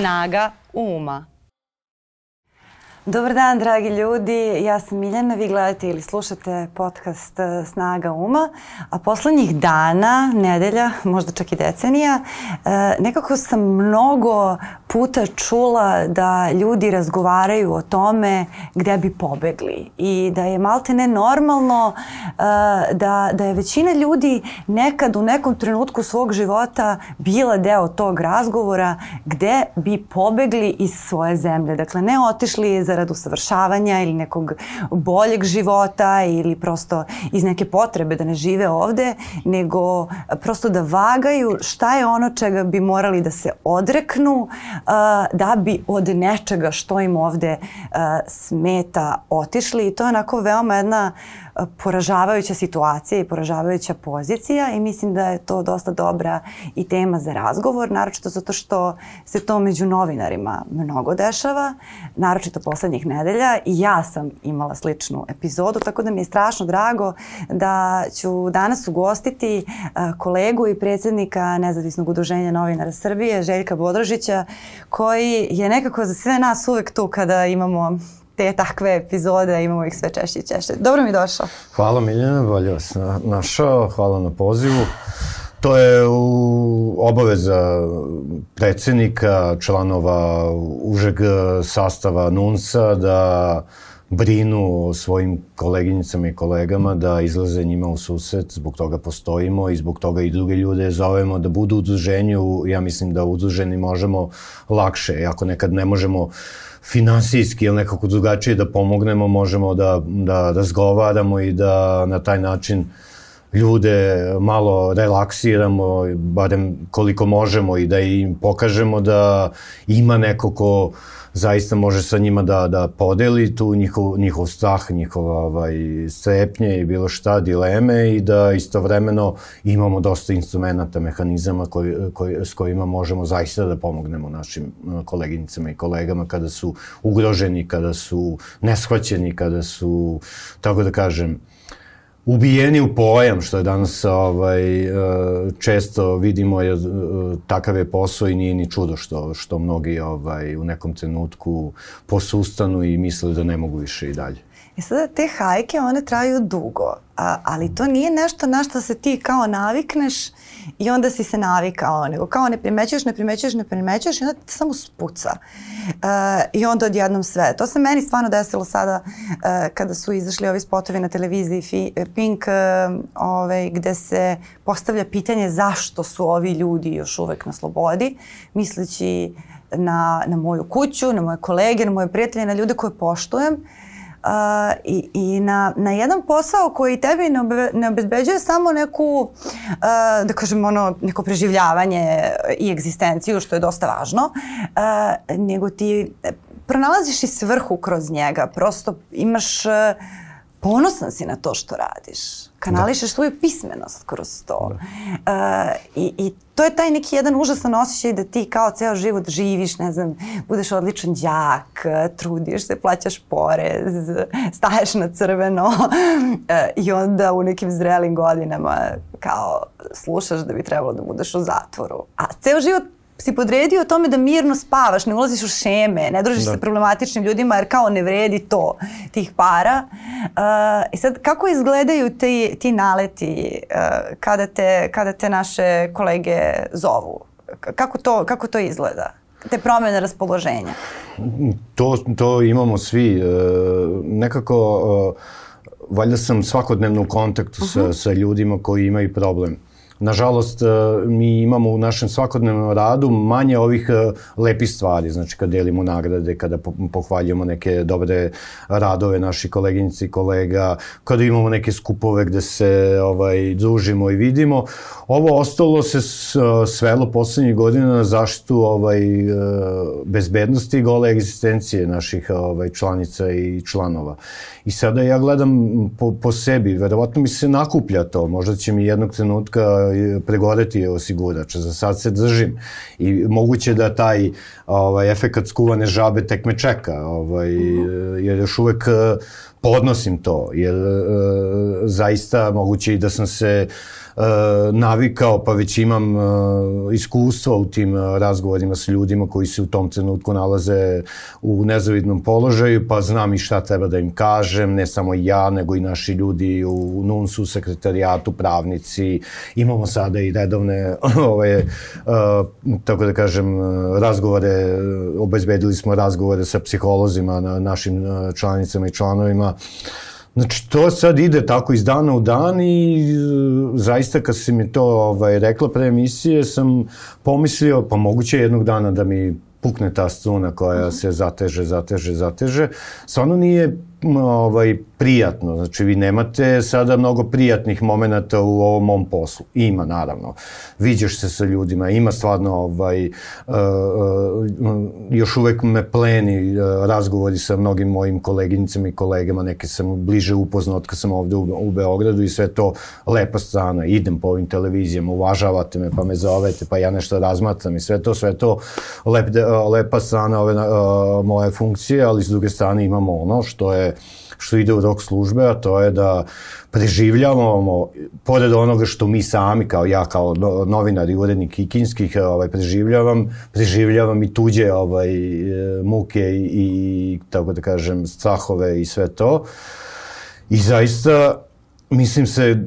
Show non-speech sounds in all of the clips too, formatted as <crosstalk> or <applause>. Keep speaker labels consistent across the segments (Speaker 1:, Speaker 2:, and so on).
Speaker 1: Snaga uma.
Speaker 2: Dobar dan, dragi ljudi. Ja sam Miljana, vi gledate ili slušate podcast e, Snaga uma, a poslednjih dana, nedelja, možda čak i decenija, e, nekako sam mnogo puta čula da ljudi razgovaraju o tome gde bi pobegli i da je malte ne normalno e, da, da je većina ljudi nekad u nekom trenutku svog života bila deo tog razgovora gde bi pobegli iz svoje zemlje. Dakle, ne otišli zarad usavršavanja ili nekog boljeg života ili prosto iz neke potrebe da ne žive ovde, nego prosto da vagaju šta je ono čega bi morali da se odreknu da bi od nečega što im ovde smeta otišli. I to je onako veoma jedna poražavajuća situacija i poražavajuća pozicija i mislim da je to dosta dobra i tema za razgovor, naročito zato što se to među novinarima mnogo dešava, naročito poslednjih nedelja i ja sam imala sličnu epizodu, tako da mi je strašno drago da ću danas ugostiti kolegu i predsednika Nezavisnog udruženja novinara Srbije, Željka Bodrožića, koji je nekako za sve nas uvek tu kada imamo te takve epizode, imamo ih sve češće i češće. Dobro mi došao.
Speaker 3: Hvala Miljana, bolje vas našao, hvala na pozivu. To je u obaveza predsednika, članova užeg sastava NUNSA da brinu o svojim koleginicama i kolegama, da izlaze njima u susret, zbog toga postojimo i zbog toga i druge ljude zovemo da budu u udruženju. Ja mislim da udruženi možemo lakše, ako nekad ne možemo finansijski ili nekako drugačije da pomognemo, možemo da, da razgovaramo i da na taj način ljude malo relaksiramo, barem koliko možemo i da im pokažemo da ima neko ko zaista može sa njima da, da podeli tu njihov, njihov strah, njihova ovaj, strepnje i bilo šta, dileme i da istovremeno imamo dosta instrumenta, mehanizama koji, koji, s kojima možemo zaista da pomognemo našim uh, koleginicama i kolegama kada su ugroženi, kada su neshvaćeni, kada su, tako da kažem, ubijeni u pojam, što je danas ovaj, e, često vidimo, jer e, takav je posao i nije ni čudo što, što mnogi ovaj, u nekom trenutku posustanu i misle da ne mogu više i dalje.
Speaker 2: I sada te hajke, one traju dugo, a, ali to nije nešto na što se ti kao navikneš i onda si se navikao, nego kao ne primećuješ, ne primećuješ, ne primećuješ i onda te samo spuca. Uh, I onda odjednom sve. To se meni stvarno desilo sada uh, kada su izašli ovi spotovi na televiziji Fi, Pink, uh, ovaj, gde se postavlja pitanje zašto su ovi ljudi još uvek na slobodi, misleći na, na moju kuću, na moje kolege, na moje prijatelje, na ljude koje poštujem. Uh, uh, i, i na, na jedan posao koji tebi ne, obe, ne obezbeđuje samo neku, uh, da kažem, ono, neko preživljavanje i egzistenciju, što je dosta važno, uh, nego ti pronalaziš i svrhu kroz njega. Prosto imaš, uh, ponosan si na to što radiš kanališeš da. svoju pismenost kroz to. Da. Uh, i, I to je taj neki jedan užasan osjećaj da ti kao ceo život živiš, ne znam, budeš odličan đak, trudiš se, plaćaš porez, staješ na crveno uh, i onda u nekim zrelim godinama kao slušaš da bi trebalo da budeš u zatvoru. A ceo život si podredio tome da mirno spavaš, ne ulaziš u šeme, ne družiš da. sa problematičnim ljudima jer kao ne vredi to tih para. Uh, I sad kako izgledaju ti, ti naleti uh, kada, te, kada te naše kolege zovu? Kako to, kako to izgleda? Te promene raspoloženja?
Speaker 3: To, to imamo svi. Uh, nekako, uh, valjda sam svakodnevno u kontaktu uh -huh. sa, mhm. sa ljudima koji imaju problem Nažalost, e, mi imamo u našem svakodnevnom radu manje ovih e, lepih stvari, znači kad delimo nagrade, kada pohvaljujemo neke dobre radove naših koleginici i kolega, kada imamo neke skupove gde se ovaj, družimo i vidimo. Ovo ostalo se svelo poslednjih godina na zaštitu ovaj, e, bezbednosti i gole egzistencije naših ovaj, članica i članova. I sada ja gledam po, po sebi, verovatno mi se nakuplja to, možda će mi jednog trenutka pregoreti osigurač, za sad se držim. I moguće da taj ovaj, efekat skuvane žabe tek me čeka, ovaj, jer još uvek podnosim to, jer e, zaista moguće i da sam se navikao, pa već imam e, iskustva u tim e, razgovorima sa ljudima koji se u tom trenutku nalaze u nezavidnom položaju, pa znam i šta treba da im kažem, ne samo ja, nego i naši ljudi u NUNS-u, sekretarijatu, pravnici. Imamo sada i redovne, <laughs> ove, e, tako da kažem, razgovore, obezbedili smo razgovore sa psiholozima, na našim članicama i članovima, Znači, to sad ide tako iz dana u dan i e, zaista kad se mi to ovaj, rekla pre emisije sam pomislio, pa moguće jednog dana da mi pukne ta struna koja se zateže, zateže, zateže. Stvarno nije ovaj, prijatno. Znači, vi nemate sada mnogo prijatnih momenta u ovom mom poslu. Ima, naravno. Viđeš se sa ljudima, ima stvarno ovaj, uh, uh, još uvek me pleni uh, razgovori sa mnogim mojim koleginicama i kolegama, neke sam bliže upoznao od kad sam ovde u, u Beogradu i sve to lepa strana. Idem po ovim televizijama, uvažavate me, pa me zovete, pa ja nešto razmatram i sve to, sve to lep, lepa strana ove moje funkcije, ali s druge strane imamo ono što je što ide u rok službe, a to je da preživljavamo, pored onoga što mi sami, kao ja, kao novinar i urednik Kikinskih, ovaj, preživljavam, preživljavam i tuđe ovaj, e, muke i, i, tako da kažem, strahove i sve to. I zaista, mislim se,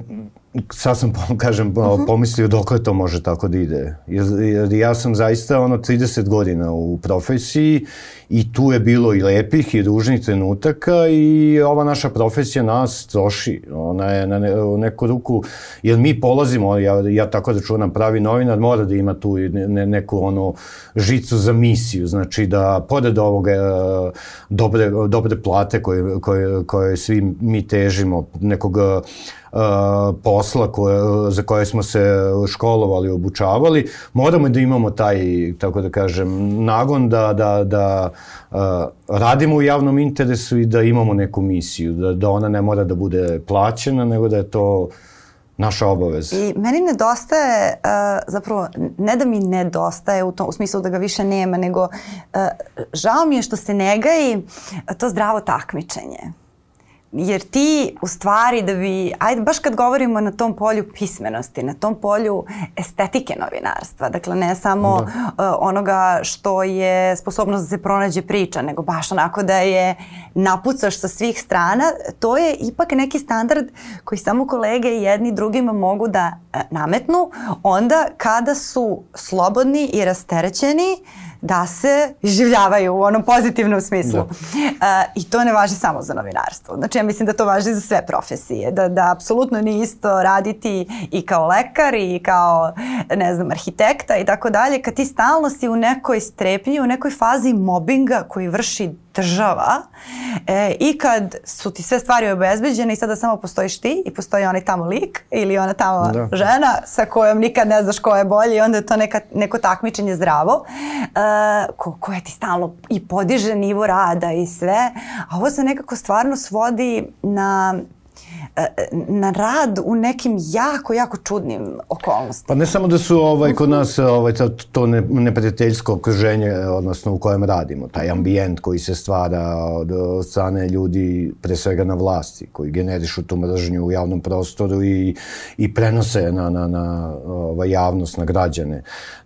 Speaker 3: sad sam, <laughs> kažem, uh -huh. pomislio dok to može tako da ide. Jer, jer ja sam zaista ono 30 godina u profesiji i tu je bilo i lepih i ružnih trenutaka i ova naša profesija nas troši. Ona je na ne, neku ruku, jer mi polazimo, ja, ja tako da čuvam, pravi novinar mora da ima tu ne, neku ono žicu za misiju, znači da pored ovoga e, dobre, dobre plate koje, koje, koje svi mi težimo, nekog posla koje, za koje smo se školovali, obučavali, moramo da imamo taj, tako da kažem, nagon da, da, da uh, radimo u javnom interesu i da imamo neku misiju, da, da ona ne mora da bude plaćena, nego da je to naša obaveza.
Speaker 2: I meni nedostaje, uh, zapravo, ne da mi nedostaje u, tom, u smislu da ga više nema, nego žao mi je što se negaji to zdravo takmičenje jer ti u stvari da bi, ajde baš kad govorimo na tom polju pismenosti, na tom polju estetike novinarstva, dakle ne samo da. uh, onoga što je sposobnost da se pronađe priča, nego baš onako da je napucaš sa svih strana, to je ipak neki standard koji samo kolege jedni drugima mogu da uh, nametnu onda kada su slobodni i rasterećeni uh, da se življavaju u onom pozitivnom smislu. Da. Uh, I to ne važi samo za novinarstvo. Znači ja mislim da to važi za sve profesije. Da, da apsolutno nije isto raditi i kao lekar i kao, ne znam, arhitekta i tako dalje. Kad ti stalno si u nekoj strepnji, u nekoj fazi mobinga koji vrši država e, i kad su ti sve stvari obezbeđene i sada samo postojiš ti i postoji onaj tamo lik ili ona tamo da. žena sa kojom nikad ne znaš ko je bolji i onda je to neka, neko takmičenje zdravo e, ko, koje ti stalno i podiže nivo rada i sve a ovo se nekako stvarno svodi na na rad u nekim jako, jako čudnim okolnostima.
Speaker 3: Pa ne samo da su ovaj, kod nas ovaj, to, to ne, neprijateljsko okruženje, odnosno u kojem radimo, taj ambijent koji se stvara od, od strane ljudi, pre svega na vlasti, koji generišu tu mržnju u javnom prostoru i, i prenose na, na, na ovaj, javnost, na građane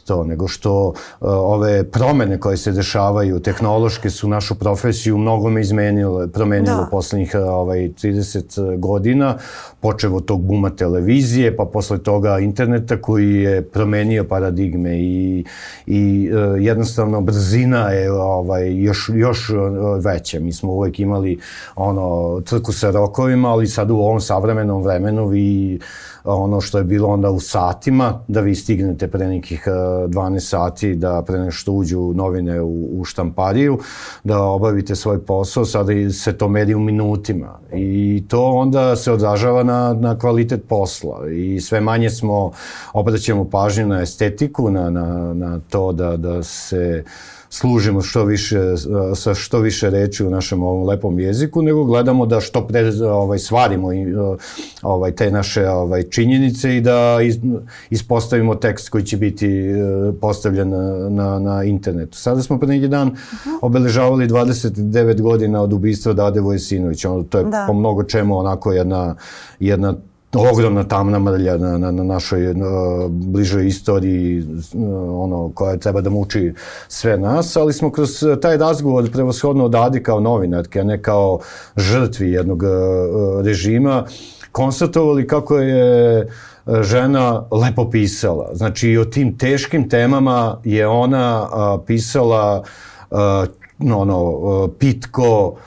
Speaker 3: to, nego što uh, ove promene koje se dešavaju, tehnološke su našu profesiju mnogome izmenile, promenile da. poslednjih ovaj, 30 godina, počeo od tog buma televizije, pa posle toga interneta koji je promenio paradigme i, i jednostavno brzina je ovaj, još, još veća. Mi smo uvek imali ono, trku sa rokovima, ali sad u ovom savremenom vremenu vi ono što je bilo onda u satima, da vi stignete pre nekih 12 e, sati da pre nešto uđu novine u, u štampariju, da obavite svoj posao, sada se to meri u minutima. I to onda se odražava na, na kvalitet posla. I sve manje smo, obraćamo pažnju na estetiku, na, na, na to da, da se uh, služimo što više, sa što više reči u našem ovom lepom jeziku, nego gledamo da što pre ovaj, svarimo i, ovaj, te naše ovaj, činjenice i da ispostavimo tekst koji će biti e, postavljen na, na, na internetu. Sada smo pre neki dan obeležavali 29 godina od ubistva Dade Vojsinovića. To je da. po mnogo čemu onako jedna, jedna ogromna tamna mrlja na, na, na našoj uh, bližoj istoriji uh, ono koja treba da muči sve nas, ali smo kroz taj razgovor prevoshodno odadi kao novinarke, a ne kao žrtvi jednog uh, režima, konstatovali kako je žena lepo pisala. Znači i o tim teškim temama je ona uh, pisala uh, ono, pitko, uh,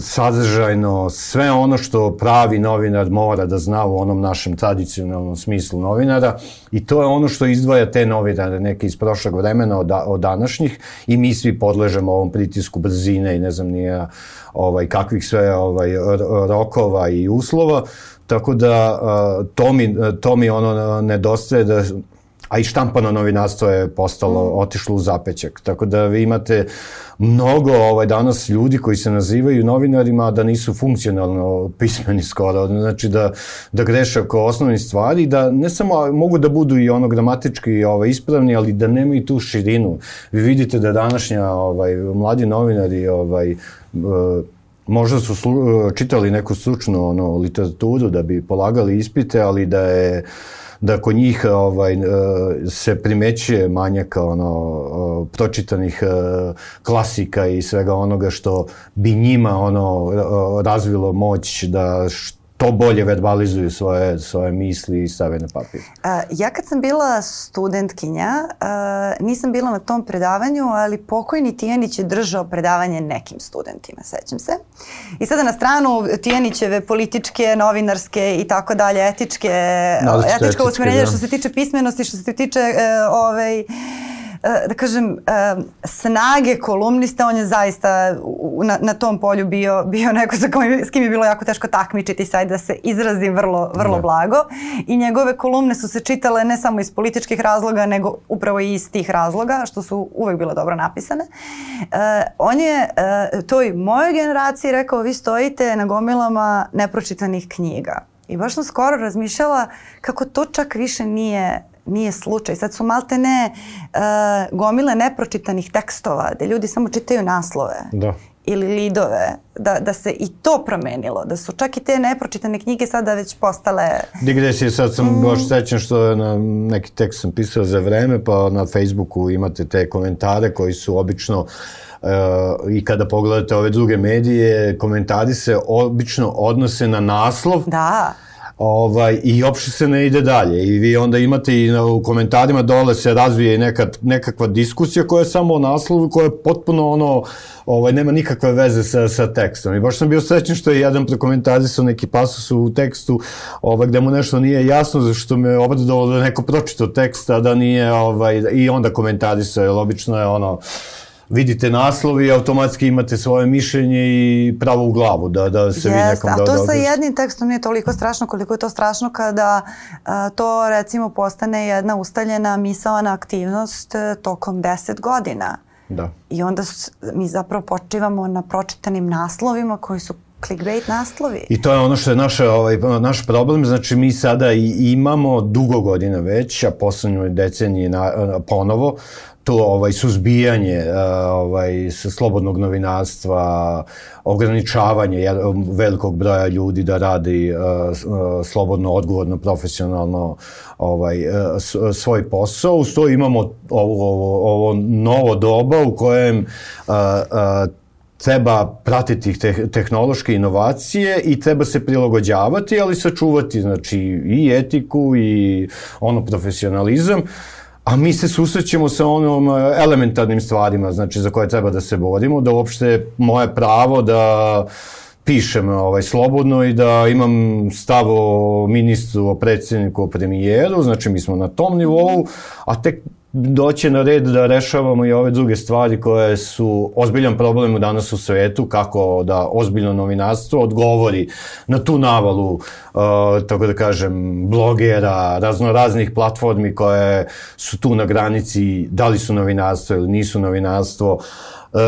Speaker 3: sadržajno, sve ono što pravi novinar mora da zna u onom našem tradicionalnom smislu novinara i to je ono što izdvaja te novinare neke iz prošlog vremena od, od današnjih i mi svi podležemo ovom pritisku brzine i ne znam nije ovaj, kakvih sve ovaj, rokova i uslova, tako da to mi, to mi ono nedostaje da a i štampano novinarstvo je postalo, mm. otišlo u zapećak. Tako da vi imate mnogo ovaj, danas ljudi koji se nazivaju novinarima, da nisu funkcionalno pismeni skoro. Znači da, da greše oko osnovnih stvari, da ne samo mogu da budu i ono gramatički ovaj, ispravni, ali da nemaju tu širinu. Vi vidite da današnja ovaj, mladi novinari ovaj, uh, možda su slu, čitali neku stručnu ono, literaturu da bi polagali ispite, ali da je da kod njih ovaj, e, se primećuje manjak ono, pročitanih e, klasika i svega onoga što bi njima ono razvilo moć da to bolje verbalizuju svoje, svoje misli i stave na papir.
Speaker 2: A, ja kad sam bila studentkinja, a, nisam bila na tom predavanju, ali pokojni Tijanić je držao predavanje nekim studentima, sećam se. I sada na stranu Tijanićeve političke, novinarske i tako dalje, etičke, etička usmerenja da. što se tiče pismenosti, što se tiče e, ovaj, da kažem, e, snage kolumnista, on je zaista na, na tom polju bio, bio neko sa kojim, s kim je bilo jako teško takmičiti, sad da se izrazim vrlo, vrlo ne. blago. I njegove kolumne su se čitale ne samo iz političkih razloga, nego upravo i iz tih razloga, što su uvek bile dobro napisane. Uh, on je toj mojoj generaciji rekao, vi stojite na gomilama nepročitanih knjiga. I baš sam skoro razmišljala kako to čak više nije nije slučaj. Sad su malte ne uh, gomile nepročitanih tekstova, gde ljudi samo čitaju naslove.
Speaker 3: Da
Speaker 2: ili lidove, da, da se i to promenilo, da su čak i te nepročitane knjige sada već postale...
Speaker 3: Digresije, sad sam mm. baš sećan što na neki tekst sam pisao za vreme, pa na Facebooku imate te komentare koji su obično Uh, i kada pogledate ove druge medije, komentari se obično odnose na naslov.
Speaker 2: Da
Speaker 3: Ovaj, I uopšte se ne ide dalje. I vi onda imate i na, u komentarima dole se razvije neka, nekakva diskusija koja je samo o naslovu, koja je potpuno ono, ovaj, nema nikakve veze sa, sa tekstom. I baš sam bio srećen što je jedan prekomentarisao neki pasus u tekstu ovaj, gde mu nešto nije jasno, zašto me obradovalo da neko pročito teksta, da nije, ovaj, i onda komentarisao, jer obično je ono, vidite naslov i automatski imate svoje mišljenje i pravo u glavu da, da se yes, vi nekom
Speaker 2: da... A to sa jednim tekstom nije toliko strašno koliko je to strašno kada a, to recimo postane jedna ustaljena misalna aktivnost e, tokom 10 godina.
Speaker 3: Da.
Speaker 2: I onda mi zapravo počivamo na pročitanim naslovima koji su clickbait naslovi.
Speaker 3: I to je ono što je naša, ovaj, naš problem, znači mi sada i imamo dugo godina već, a poslednjoj deceniji na, ponovo, to ovaj suzbijanje ovaj slobodnog novinarstva, ograničavanje velikog broja ljudi da radi slobodno, odgovorno, profesionalno ovaj svoj posao. Uz imamo ovo, ovo, ovo novo doba u kojem treba pratiti te, tehnološke inovacije i treba se prilagođavati, ali sačuvati znači i etiku i ono profesionalizam. Uh, a mi se susrećemo sa onom e, elementarnim stvarima, znači za koje treba da se borimo, da uopšte moje pravo da pišem ovaj, slobodno i da imam stav o ministru, o predsjedniku, o premijeru, znači mi smo na tom nivou, a tek doće na red da rešavamo i ove druge stvari koje su ozbiljan problem danas u svetu, kako da ozbiljno novinarstvo odgovori na tu navalu, uh, tako da kažem, blogera, raznoraznih platformi koje su tu na granici, da li su novinarstvo ili nisu novinarstvo, uh,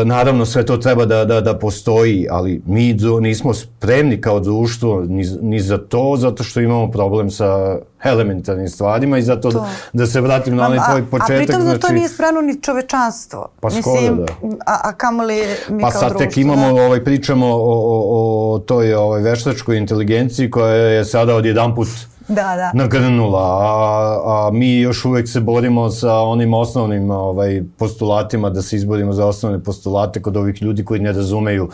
Speaker 3: Naravno, sve to treba da, da, da postoji, ali mi nismo spremni kao društvo ni, ni za to, zato što imamo problem sa elementarnim stvarima i zato da, da se vratim na onaj tvoj početak.
Speaker 2: A pritom
Speaker 3: znači,
Speaker 2: to nije spremno ni čovečanstvo.
Speaker 3: Pa skoro da.
Speaker 2: A, a kamoli mi
Speaker 3: pa
Speaker 2: kao
Speaker 3: sad
Speaker 2: društvo.
Speaker 3: tek imamo,
Speaker 2: da?
Speaker 3: ovaj, pričamo o, o, o toj ovaj, veštačkoj inteligenciji koja je sada odjedan put
Speaker 2: Da, da.
Speaker 3: nagrnula, a, a mi još uvek se borimo sa onim osnovnim ovaj, postulatima, da se izborimo za osnovne postulate kod ovih ljudi koji ne razumeju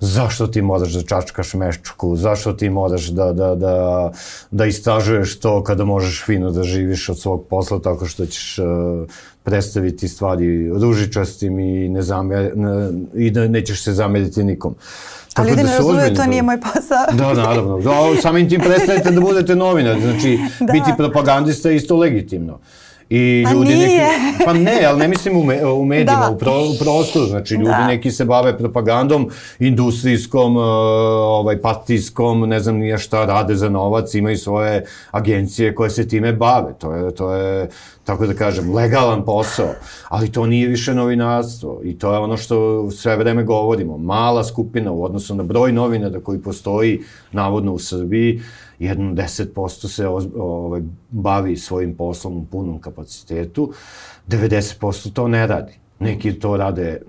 Speaker 3: zašto ti moraš da čačkaš meščuku, zašto ti moraš da, da, da, da istražuješ to kada možeš fino da živiš od svog posla tako što ćeš uh, predstaviti stvari ružičastim i, ne zamer, ne, i da nećeš se zameriti nikom.
Speaker 2: Ali ljudi
Speaker 3: da
Speaker 2: ne
Speaker 3: se
Speaker 2: razumeju, to nije moj posao.
Speaker 3: Da, naravno. Da, samim tim prestajete da budete novinar. Znači,
Speaker 2: Da.
Speaker 3: biti propagandista je isto legitimno. I
Speaker 2: Pa
Speaker 3: ljudi
Speaker 2: nije.
Speaker 3: neki, pa ne, ali ne mislim u, me, u medijima,
Speaker 2: Da.
Speaker 3: u, pro, u prostoru, znači ljudi
Speaker 2: Da.
Speaker 3: neki se bave propagandom, industrijskom, uh, ovaj, partijskom, ne znam nije šta, rade za novac, imaju svoje agencije koje se time bave, to je, to je, tako da kažem, legalan posao, ali to nije više novinarstvo i to je ono što sve vreme govorimo, mala skupina u odnosu na broj novinara koji postoji navodno u Srbiji, jedno 10% se ovaj, bavi svojim poslom u punom kapacitetu, 90% to ne radi. Neki to rade,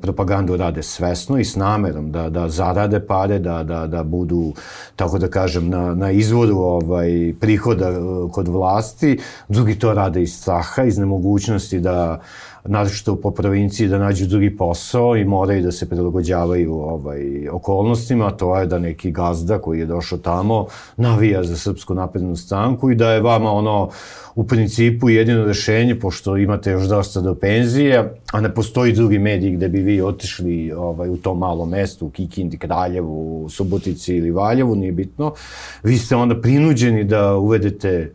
Speaker 3: propagandu rade svesno i s namerom da, da zarade pare, da, da, da budu, tako da kažem, na, na izvoru ovaj, prihoda e, kod vlasti. Drugi to rade iz straha, iz nemogućnosti da, naročito po provinciji, da nađu drugi posao i moraju da se prilagođavaju ovaj, okolnostima, to je da neki gazda koji je došao tamo navija za Srpsku naprednu stranku i da je vama ono u principu jedino rešenje, pošto imate još dosta do penzije, a ne postoji drugi medij gde bi vi otišli ovaj, u tom malom mestu, u Kikindi, Kraljevu, Subotici ili Valjevu, nije bitno, vi ste onda prinuđeni da uvedete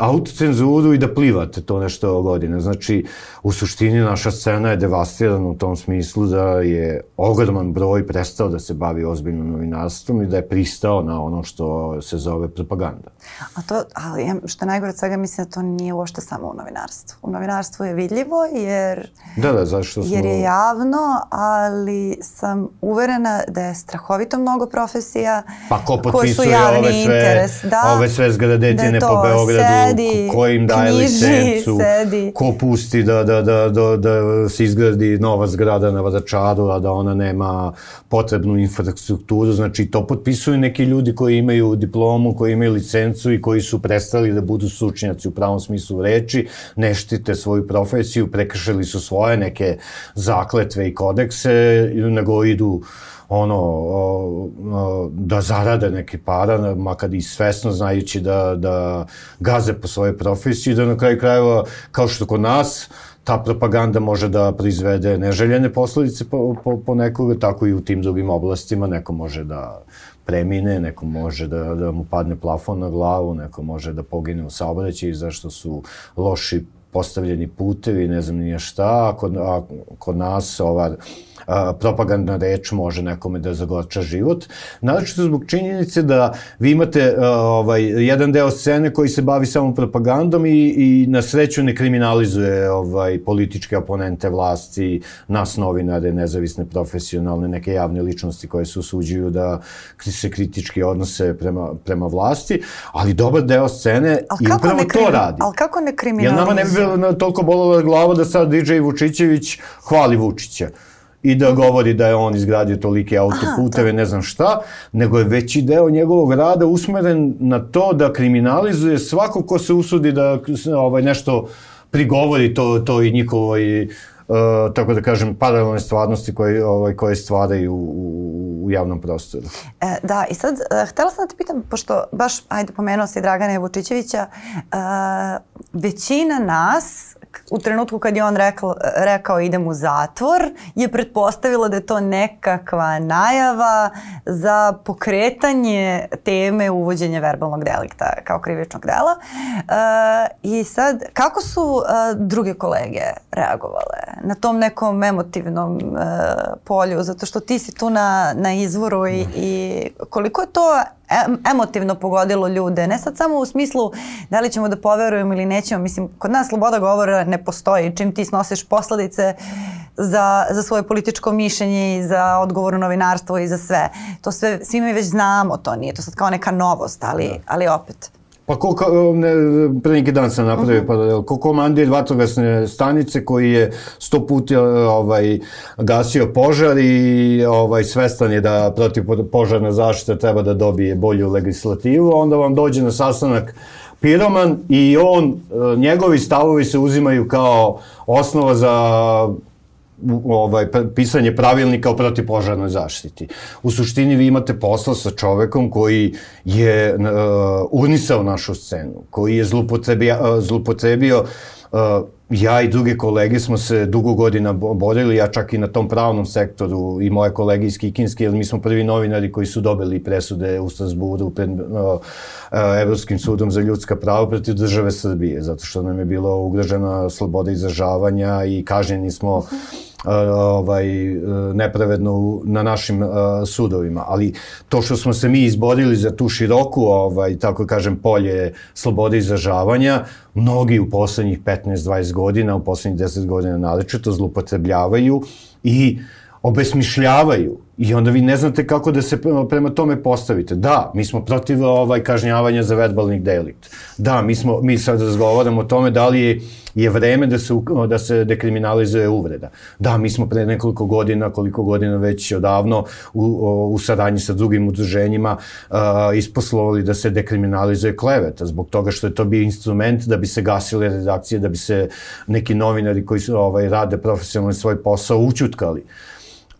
Speaker 3: autocenzuru i da plivate to nešto godine. Znači, u suštini naša scena je devastirana u tom smislu da je ogroman broj prestao da se bavi ozbiljnim novinarstvom i da je pristao na ono što se zove propaganda.
Speaker 2: A to, ali što najgore od svega, mislim da to nije uopšte samo u novinarstvu. U novinarstvu je vidljivo jer,
Speaker 3: Da, da, zašto smo...
Speaker 2: jer je javno, ali sam uverena da je strahovito mnogo profesija
Speaker 3: Pa ko
Speaker 2: koje su
Speaker 3: potpisuje
Speaker 2: javni
Speaker 3: ove sve,
Speaker 2: interes. Da,
Speaker 3: ove sve zgradetine
Speaker 2: da je
Speaker 3: po
Speaker 2: to
Speaker 3: Beogradu,
Speaker 2: sedi,
Speaker 3: ko, ko im daje
Speaker 2: knjiži,
Speaker 3: licencu,
Speaker 2: sedi.
Speaker 3: ko pusti da, da, da, da, da se izgradi nova zgrada na Vadačaru, a da ona nema potrebnu infrastrukturu. Znači, to potpisuju neki ljudi koji imaju diplomu, koji imaju licencu i koji su prestali da budu stručnjaci u pravom smislu reči, ne štite svoju profesiju, prekršili su svoje neke zakletve i kodekse, nego idu ono, o, o, da zarade neke para, makar i svesno znajući da, da gaze po svojoj profesiji, da na kraju krajeva, kao što kod nas, ta propaganda može da proizvede neželjene posledice po, po, po nekoga, tako i u tim drugim oblastima, neko može da premine, neko može da, da mu padne plafon na glavu, neko može da pogine u saobraćaju zašto su loši postavljeni putevi, ne znam nije šta, a kod, a kod nas ova a, propagandna reč može nekome da zagorča život. Naročito zbog činjenice da vi imate a, ovaj, jedan deo scene koji se bavi samo propagandom i, i na sreću ne kriminalizuje ovaj, političke oponente vlasti, nas novinare, nezavisne profesionalne, neke javne ličnosti koje se usuđuju da se kritički odnose prema, prema vlasti, ali dobar deo scene i upravo to radi.
Speaker 2: Ali kako ne
Speaker 3: Jer
Speaker 2: kriminalizuje?
Speaker 3: nama ne bi bilo toliko bolila glava da sad DJ Vučićević hvali Vučića i da govori da je on izgradio tolike autoputeve, ne znam šta, nego je veći deo njegovog rada usmeren na to da kriminalizuje svako ko se usudi da ovaj, nešto prigovori to, to i njihovoj Uh, tako da kažem, paralelne stvarnosti koje, ovaj, koje stvaraju u, u, u javnom prostoru.
Speaker 2: E, da, i sad, e, htela sam da te pitam, pošto baš, ajde, pomenuo si Dragana Vučićevića, e, većina nas, u trenutku kad je on rekao, rekao idem u zatvor, je pretpostavila da je to nekakva najava za pokretanje teme uvođenja verbalnog delikta kao krivičnog dela. E, I sad, kako su e, druge kolege reagovale na tom nekom emotivnom e, polju, zato što ti si tu na, na izvoru i, i koliko je to emotivno pogodilo ljude, ne sad samo u smislu da li ćemo da poverujemo ili nećemo, mislim, kod nas sloboda govora ne postoji, čim ti snosiš posledice za, za svoje političko mišljenje i za odgovorno novinarstvo i za sve. To sve, svi mi već znamo, to. Nije to sad kao neka novost, ali, ali opet.
Speaker 3: Pa ko, ne, pre neki dan sam napravio, pa ko komandir vatrogasne stanice koji je sto puta ovaj, gasio požar i ovaj, svestan je da protiv požarna zaštita treba da dobije bolju legislativu, onda vam dođe na sastanak piroman i on, e, njegovi stavovi se uzimaju kao osnova za ovaj, pisanje pravilnika o protipožarnoj zaštiti. U suštini vi imate posla sa čovekom koji je uh, unisao našu scenu, koji je zlupotrebio, uh, zlupotrebio uh, ja i druge kolege smo se dugo godina borili, ja čak i na tom pravnom sektoru i moje kolege iz Kikinske, jer mi smo prvi novinari koji su dobili presude u Strasburu pred uh, Evropskim sudom za ljudska prava protiv države Srbije, zato što nam je bilo ugrožena sloboda izražavanja i kažnjeni smo uh, ovaj, nepravedno na našim sudovima. Ali to što smo se mi izborili za tu široku, ovaj, tako kažem, polje slobode izražavanja, mnogi u poslednjih 15-20 godina, u poslednjih 10 godina naročito zlupotrebljavaju i obesmišljavaju i onda vi ne znate kako da se prema tome postavite. Da, mi smo protiv ovaj kažnjavanja za verbalni delikt. Da, mi smo mi sad razgovaramo o tome da li je je vreme da se, da se dekriminalizuje uvreda. Da, mi smo pre nekoliko godina, koliko godina već odavno, u, u saradnji sa drugim udruženjima uh, isposlovali da se dekriminalizuje kleveta, zbog toga što je to bio instrument da bi se gasile redakcije, da bi se neki novinari koji su, ovaj, rade profesionalno svoj posao učutkali.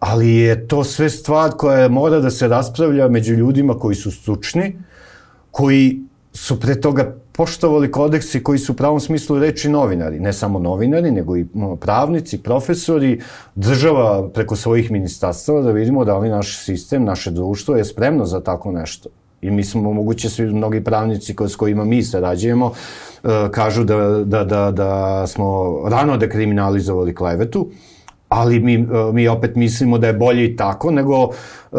Speaker 3: Ali je to sve stvar koja mora da se raspravlja među ljudima koji su stručni, koji su pre toga poštovali kodeksi koji su u pravom smislu reči novinari, ne samo novinari, nego i pravnici, profesori, država preko svojih ministarstava da vidimo da li naš sistem, naše društvo je spremno za tako nešto. I mi smo, moguće svi mnogi pravnici s kojima mi sarađujemo, e, kažu da, da, da, da smo rano dekriminalizovali klevetu, ali mi, e, mi opet mislimo da je bolje i tako nego, e,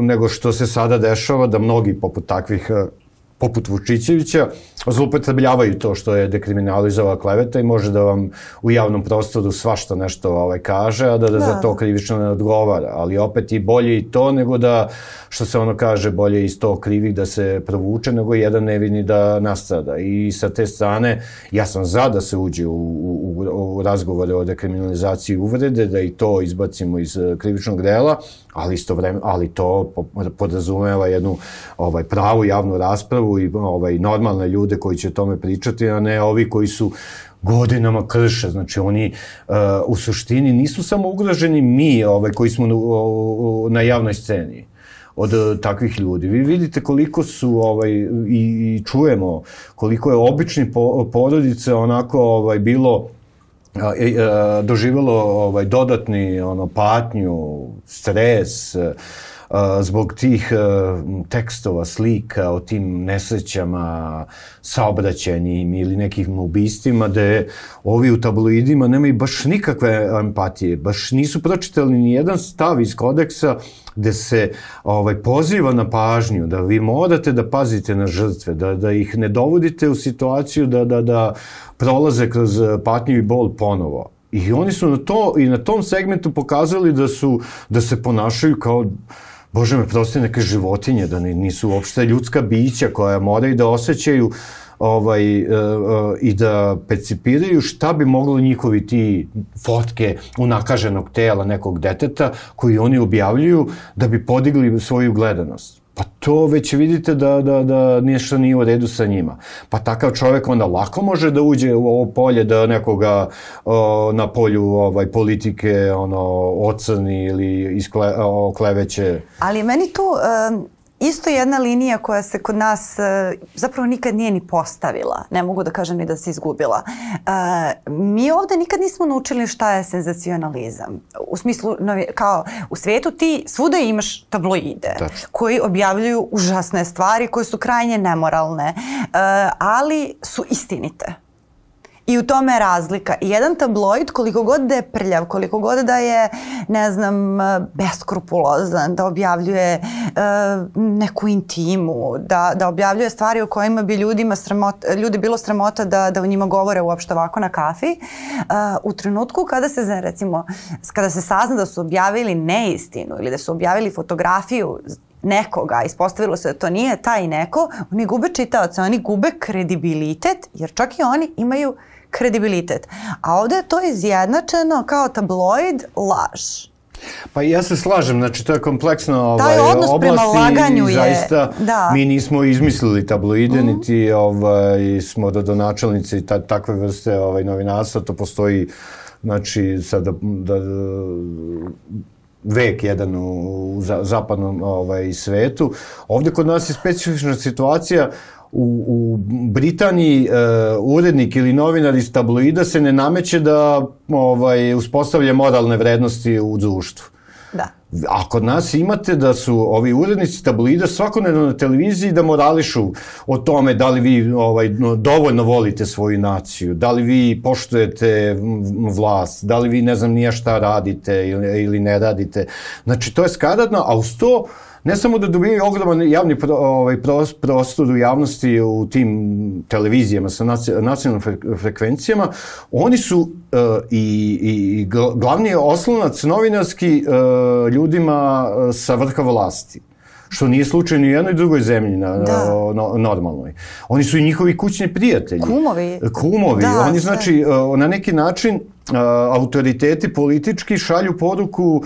Speaker 3: nego što se sada dešava, da mnogi poput takvih poput Vučićevića, zloupotrebljavaju to što je dekriminalizova kleveta i može da vam u javnom prostoru svašta nešto ovaj, kaže, a da, da, da. za to krivično ne odgovara. Ali opet i bolje i to nego da, što se ono kaže, bolje iz to krivih da se provuče, nego jedan nevini da nastrada. I sa te strane, ja sam za da se uđe u, u razgovore o dekriminalizaciji uvrede, da i to izbacimo iz krivičnog dela, ali isto vreme, ali to podrazumeva jednu ovaj pravu javnu raspravu i ovaj normalne ljude koji će o tome pričati, a ne ovi koji su godinama krše. Znači oni uh, u suštini nisu samo ugroženi mi ovaj koji smo na, na javnoj sceni od uh, takvih ljudi. Vi vidite koliko su ovaj i, i čujemo koliko je obični po, porodice onako ovaj bilo E, doživelo ovaj dodatni ono patnju, stres zbog tih tekstova, slika o tim nesrećama, saobraćajnim ili nekim ubistima, da ovi u tabloidima nemaju baš nikakve empatije, baš nisu pročitali ni jedan stav iz kodeksa gde se ovaj, poziva na pažnju, da vi morate da pazite na žrtve, da, da ih ne dovodite u situaciju da, da, da prolaze kroz patnju i bol ponovo. I oni su na to i na tom segmentu pokazali da su da se ponašaju kao Bože me prosti neke životinje, da nisu uopšte ljudska bića koja moraju da osjećaju ovaj, uh, uh, i da percipiraju šta bi moglo njihovi ti fotke unakaženog tela nekog deteta koji oni objavljuju da bi podigli svoju gledanost. Pa to već vidite da, da, da nešto nije u redu sa njima. Pa takav čovek onda lako može da uđe u ovo polje da nekoga o, na polju ovaj politike ono ocrni ili iskle, o, kleveće.
Speaker 2: Ali meni tu um isto jedna linija koja se kod nas e, zapravo nikad nije ni postavila. Ne mogu da kažem ni da se izgubila. Uh, mi ovde nikad nismo naučili šta je senzacionalizam. U smislu, kao u svetu ti svuda imaš tabloide Tačno. koji objavljuju užasne stvari koje su krajnje nemoralne, uh, ali su istinite. I u tome je razlika. Jedan tabloid, koliko god da je prljav, koliko god da je, ne znam, beskrupulozan, da objavljuje uh, neku intimu, da, da objavljuje stvari o kojima bi ljudima sramota, ljudi bilo sramota da, da o njima govore uopšte ovako na kafi, uh, u trenutku kada se, recimo, kada se sazna da su objavili neistinu ili da su objavili fotografiju nekoga, ispostavilo se da to nije taj neko, oni gube čitaoce, oni gube kredibilitet, jer čak i oni imaju kredibilitet. A ovde je to izjednačeno kao tabloid laž.
Speaker 3: Pa ja se slažem, znači to je kompleksna ovaj,
Speaker 2: Taj odnos
Speaker 3: oblast
Speaker 2: prema laganju
Speaker 3: i
Speaker 2: je-
Speaker 3: zaista
Speaker 2: da.
Speaker 3: mi nismo izmislili tabloide, niti ovaj, smo rodonačelnici ta, takve vrste ovaj, novinarstva, to postoji znači sada da, vek jedan u, u za- zapadnom ovaj, svetu. Ovde kod nas je specifična situacija u, u Britaniji e, urednik ili novinar iz tabloida se ne nameće da ovaj, uspostavlja moralne vrednosti u društvu. A kod nas imate da su ovi urednici tabloida svakodnevno na televiziji da morališu o tome da li vi ovaj, no, dovoljno volite svoju naciju, da li vi poštujete vlast, da li vi ne znam nija šta radite ili, ili ne radite. Znači to je skaradno, a uz to ne samo da dobijaju ogroman javni pro, ovaj, pros- prostor u javnosti u tim televizijama sa naci- nacionalnim fre- frekvencijama, oni su uh, i, i, i gl- glavni oslonac novinarski uh, ljudima uh, sa vrha vlasti što nije slučaj ni u jednoj drugoj zemlji na,
Speaker 2: Da.
Speaker 3: no, normalnoj. Oni su i njihovi kućni prijatelji.
Speaker 2: Kumovi.
Speaker 3: Kumovi.
Speaker 2: Da,
Speaker 3: Oni
Speaker 2: sve.
Speaker 3: znači na neki način autoriteti politički šalju poruku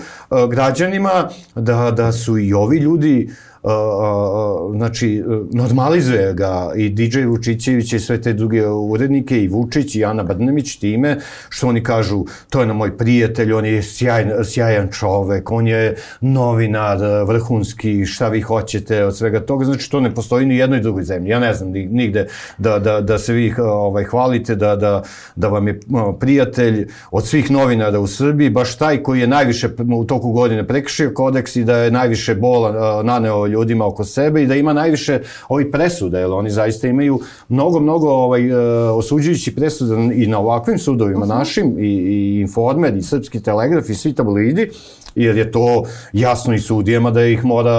Speaker 3: građanima da, da su i ovi ljudi znači normalizuje ga i DJ Vučićević i sve te druge urednike i Vučić i Ana Brnemić time što oni kažu to je na moj prijatelj, on je sjajan, sjajan čovek, on je novinar, vrhunski, šta vi hoćete od svega toga, znači to ne postoji ni jednoj drugoj zemlji. Ja ne znam ni- nigde da, da, da se vi ovaj, hvalite, da, da, da vam je prijatelj od svih novinara u Srbiji, baš taj koji je najviše u toku godine prekršio kodeks i da je najviše bola naneo ljudima oko sebe i da ima najviše ovih presuda, jer oni zaista imaju mnogo, mnogo ovaj, uh, osuđujući presuda i na ovakvim sudovima našim, i, i Informer, i Srpski telegraf, i svi tablidi, jer je to jasno i sudijama da ih mora,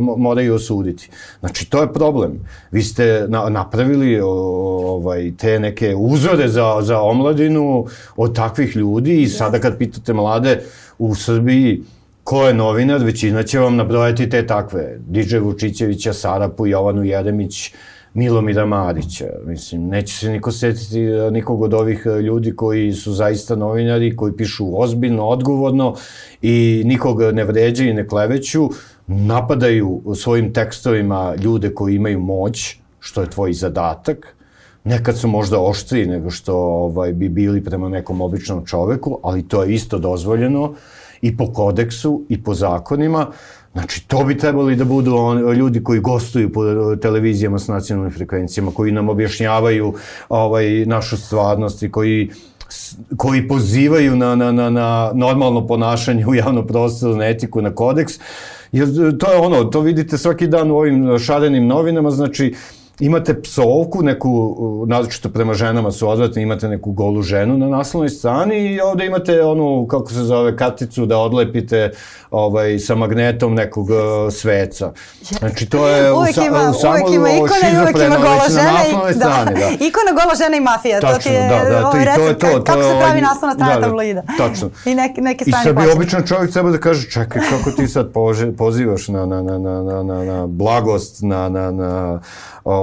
Speaker 3: mo- moraju osuditi. Znači, to je problem. Vi ste na, napravili ovaj, te neke uzore za, za omladinu od takvih ljudi i sada kad pitate mlade u Srbiji ko je novinar, većina će vam nabrojati te takve. DJ Vučićevića, Sarapu, Jovanu Jeremić, Milomira Marića. Mislim, neće se niko setiti eh, nikog od ovih eh, ljudi koji su zaista novinari, koji pišu ozbiljno, odgovorno i nikog ne vređaju i ne kleveću, napadaju svojim tekstovima ljude koji imaju moć, što je tvoj zadatak, Nekad su možda oštriji nego što ovaj, bi bili prema nekom običnom čoveku, ali to je isto dozvoljeno i po kodeksu i po zakonima. Znači, to bi trebali da budu on, ljudi koji gostuju po televizijama s nacionalnim frekvencijama, koji nam objašnjavaju ovaj, našu stvarnost i koji koji pozivaju na, na, na, na normalno ponašanje u javnom prostoru, na etiku, na kodeks. Jer to je ono, to vidite svaki dan u ovim šarenim novinama, znači imate psovku, neku, naročito prema ženama su odvratne, imate neku golu ženu na naslovnoj strani i ovde imate onu, kako se zove, karticu da odlepite ovaj, sa magnetom nekog uh, sveca. Znači, to je
Speaker 2: uvek
Speaker 3: u, sa,
Speaker 2: ima,
Speaker 3: u samo
Speaker 2: uvek ima ikona i uvek ima gola
Speaker 3: na
Speaker 2: žena. I,
Speaker 3: strani, da. <laughs>
Speaker 2: Ikona gola žena i mafija. to ti
Speaker 3: Tačno,
Speaker 2: je
Speaker 3: da, da,
Speaker 2: ovaj
Speaker 3: i to je to.
Speaker 2: kako-
Speaker 3: to
Speaker 2: kako se pravi
Speaker 3: ovaj-
Speaker 2: naslovna strana
Speaker 3: da, da,
Speaker 2: tabloida.
Speaker 3: Tačno. <laughs>
Speaker 2: I neke, neke
Speaker 3: I
Speaker 2: strane
Speaker 3: sad bi običan čovjek treba da kaže, čekaj, kako ti sad pože, pozivaš na, na, na, na, na, na, na blagost, na, na, na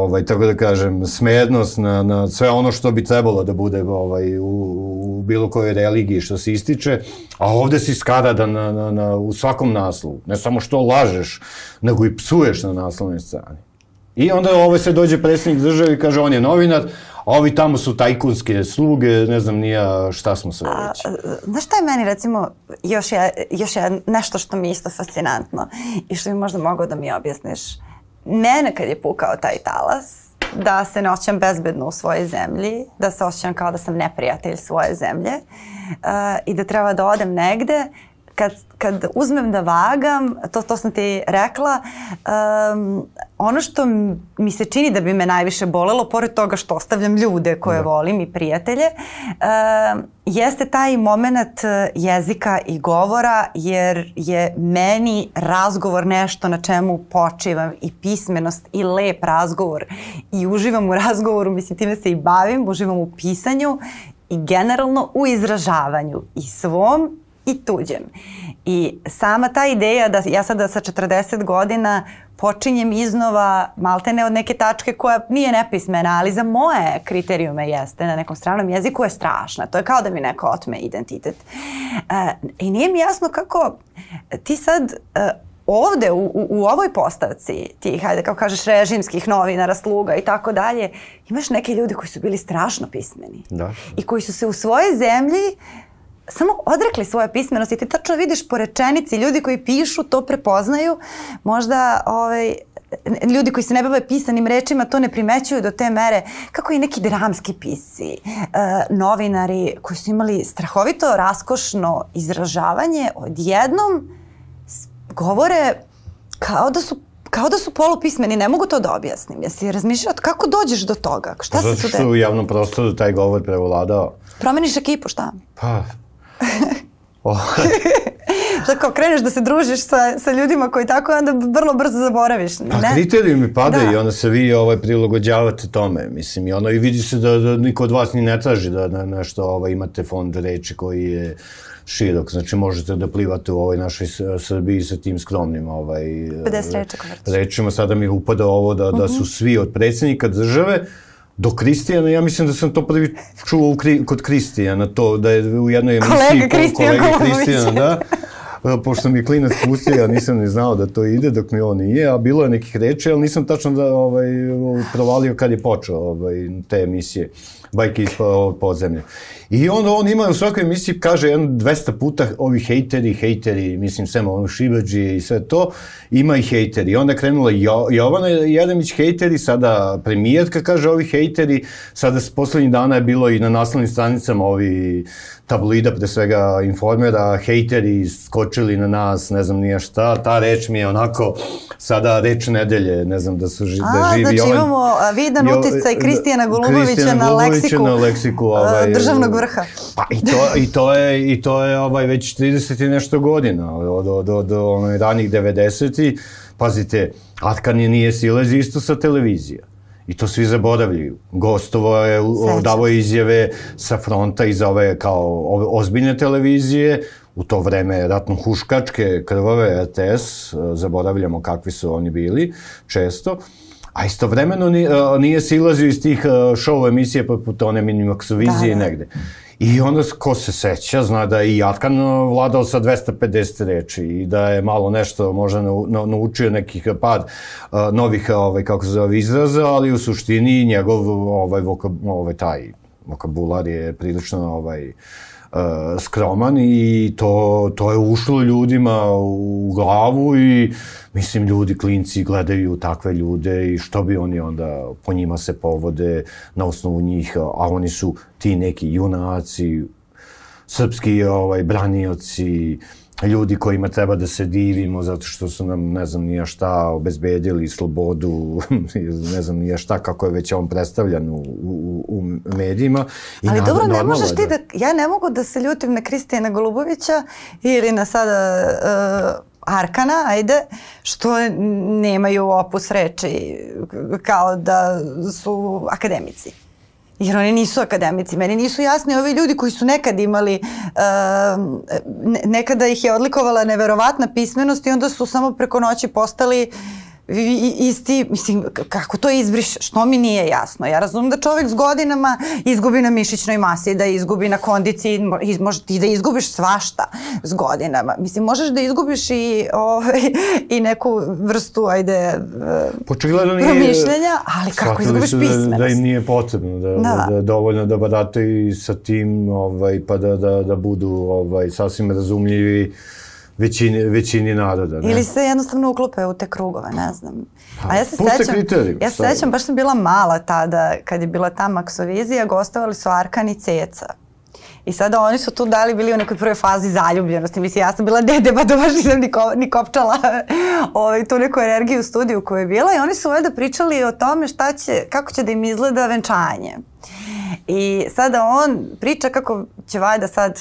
Speaker 3: ovaj, tako da kažem, smednost, na, na sve ono što bi trebalo da bude ovaj, u, u bilo kojoj religiji što se ističe, a ovde si skaradan na, na, na, u svakom naslovu. Ne samo što lažeš, nego i psuješ na naslovnoj strani. I onda ovaj se dođe predsjednik države i kaže on je novinar, a ovi tamo su tajkunske sluge, ne znam nija šta smo sve već.
Speaker 2: Znaš šta je meni recimo još je, još je nešto što mi je isto fascinantno i što bi možda mogao da mi objasniš. Mene kad je pukao taj talas, da se ne osjećam bezbedno u svojoj zemlji, da se osjećam kao da sam neprijatelj svoje zemlje uh, i da treba da odem negde kad, kad uzmem da vagam, to, to sam ti rekla, um, ono što mi se čini da bi me najviše bolelo, pored toga što ostavljam ljude koje volim i prijatelje, um, jeste taj moment uh, jezika i govora, jer je meni razgovor nešto na čemu počivam i pismenost i lep razgovor i uživam u razgovoru, mislim time se i bavim, uživam u pisanju i generalno u izražavanju i svom i tuđem. I sama ta ideja da ja sada sa 40 godina počinjem iznova maltene od neke tačke koja nije nepismena, ali za moje kriterijume jeste na nekom stranom jeziku je strašna. To je kao da mi neko otme identitet. E, I nije mi jasno kako ti sad e, ovde u, u, u ovoj postavci tih, hajde kao kažeš, režimskih novinara, sluga i tako dalje, imaš neke ljude koji su bili strašno pismeni.
Speaker 3: Da.
Speaker 2: I koji su se u svojoj zemlji samo odrekli svoje pismenosti ti tačno vidiš po rečenici ljudi koji pišu to prepoznaju možda ovaj, ljudi koji se ne bave pisanim rečima to ne primećuju do te mere kako i neki dramski pisci, e, novinari koji su imali strahovito raskošno izražavanje odjednom govore kao da su kao da su polupismeni, ne mogu to da objasnim. Jesi razmišljao kako dođeš do toga? Šta
Speaker 3: Zato
Speaker 2: se tu
Speaker 3: što je u javnom prostoru taj govor prevladao.
Speaker 2: Promeniš ekipu, šta?
Speaker 3: Pa, o,
Speaker 2: Šta kao kreneš da se družiš sa, sa ljudima koji tako onda vrlo brzo zaboraviš. Ne?
Speaker 3: kriterijumi padaju
Speaker 2: Da.
Speaker 3: i onda se vi ovaj, prilagođavate tome. Mislim, i ono i vidi se da, da niko od vas ni ne traži da, da nešto ovaj, imate fond reči koji je širok. Znači možete da plivate u ovoj našoj Srbiji sa tim skromnim ovaj,
Speaker 2: 50 reči
Speaker 3: rečima. Sada mi upada ovo da, da
Speaker 2: Mhm.
Speaker 3: su svi od predsjednika države do Kristijana, ja mislim da sam to prvi čuo u, kod Kristijana, to da je u jednoj emisiji...
Speaker 2: Kolega Kristijan.
Speaker 3: Kristijana, da. E, <laughs> Pošto mi je klinac pustio, ja nisam ni znao da to ide, dok mi on nije, a bilo je nekih reči, ali nisam tačno da, ovaj, provalio kad je počeo ovaj, te emisije, bajke iz ovog podzemlja. I onda on ima u svakoj emisiji, kaže jedno 200 puta ovi hejteri, hejteri, mislim, sem ono šibađi i sve to, ima i hejteri. Onda je krenula jo, Jovana Jeremić hejteri, sada premijerka kaže ovi hejteri, sada s poslednjih dana je bilo i na naslovnim stranicama ovi tabloida, pre svega informera, hejteri skočili na nas, ne znam nije šta, ta reč mi je onako sada reč nedelje, ne znam da su ži, da
Speaker 2: A,
Speaker 3: živi
Speaker 2: znači
Speaker 3: Jovan-
Speaker 2: imamo a, vidan
Speaker 3: Jo-
Speaker 2: uticaj
Speaker 3: da,
Speaker 2: Kristijana Golubovića
Speaker 3: Kristijana
Speaker 2: na
Speaker 3: Golubovića
Speaker 2: leksiku,
Speaker 3: leksiku ovaj,
Speaker 2: državnog vrha.
Speaker 3: Pa i to, i to je, i to je ovaj, već 30 i nešto godina, od, od, od, od ranih 90 Pazite, Atkan je nije silez isto sa televizija. I to svi zaboravljaju. Gostovo je, davo izjave sa fronta iz ove kao ove ozbiljne televizije, u to vreme ratno-huškačke krvave RTS, zaboravljamo kakvi su oni bili, često, a istovremeno e, nije silazio iz tih e, show emisije poput one Minimaxovizije
Speaker 2: Da, da.
Speaker 3: negde. I onda ko se seća, zna da je i Atkan e, vladao sa 250 reči i da je malo nešto možda nau, nau- naučio nekih uh, novih ovaj, kako se zove izraza, ali u suštini njegov ovaj, vokab, ovaj taj vokabular je prilično ovaj, uh, skroman i to, to je ušlo ljudima u glavu i mislim ljudi, klinci gledaju takve ljude i što bi oni onda po njima se povode na osnovu njih, a oni su ti neki junaci, srpski ovaj, branioci, ljudi kojima treba da se divimo zato što su nam, ne znam nija šta, obezbedili slobodu, <laughs> ne znam nija šta, kako je već on predstavljan u, u, u medijima. I
Speaker 2: Ali
Speaker 3: na-
Speaker 2: dobro, ne možeš ti da... Ja ne mogu da se ljutim na Kristijana Golubovića ili na sada uh, Arkana, ajde, što nemaju opus reči kao da su akademici. Jer oni nisu akademici. Meni nisu jasni ovi ljudi koji su nekad imali, uh, ne, nekada ih je odlikovala neverovatna pismenost i onda su samo preko noći postali i- i- isti, mislim, kako to izbriš, što mi nije jasno. Ja razumem da čovek s godinama izgubi na mišićnoj masi, da izgubi na kondiciji, iz- može ti da izgubiš svašta s godinama. Mislim, možeš da izgubiš i, ovaj, <laughs> i neku vrstu, ajde, e,
Speaker 3: Očigledno nije...
Speaker 2: promišljanja, ali kako izgubiš
Speaker 3: da,
Speaker 2: pismenost?
Speaker 3: da im nije potrebno, da, da.
Speaker 2: Da.
Speaker 3: da, dovoljno da barataju sa tim, ovaj, pa da, da, da budu ovaj, sasvim razumljivi većini, većini naroda. Ne?
Speaker 2: Ili se jednostavno uklope u te krugove, ne znam. A ja se
Speaker 3: puste
Speaker 2: sećam,
Speaker 3: kriterijum,
Speaker 2: ja se sećam, baš sam bila mala tada, kad je bila ta maksovizija, gostovali su Arkan i Ceca. I sada oni su tu dali bili u nekoj prvoj fazi zaljubljenosti. Mislim, ja sam bila dede, pa to baš nisam ni, ko, ni kopčala <laughs> ovaj, tu neku energiju u studiju koja je bila i oni su valjda pričali o tome šta će, kako će da im izgleda venčanje. I sada on priča kako će valjda sad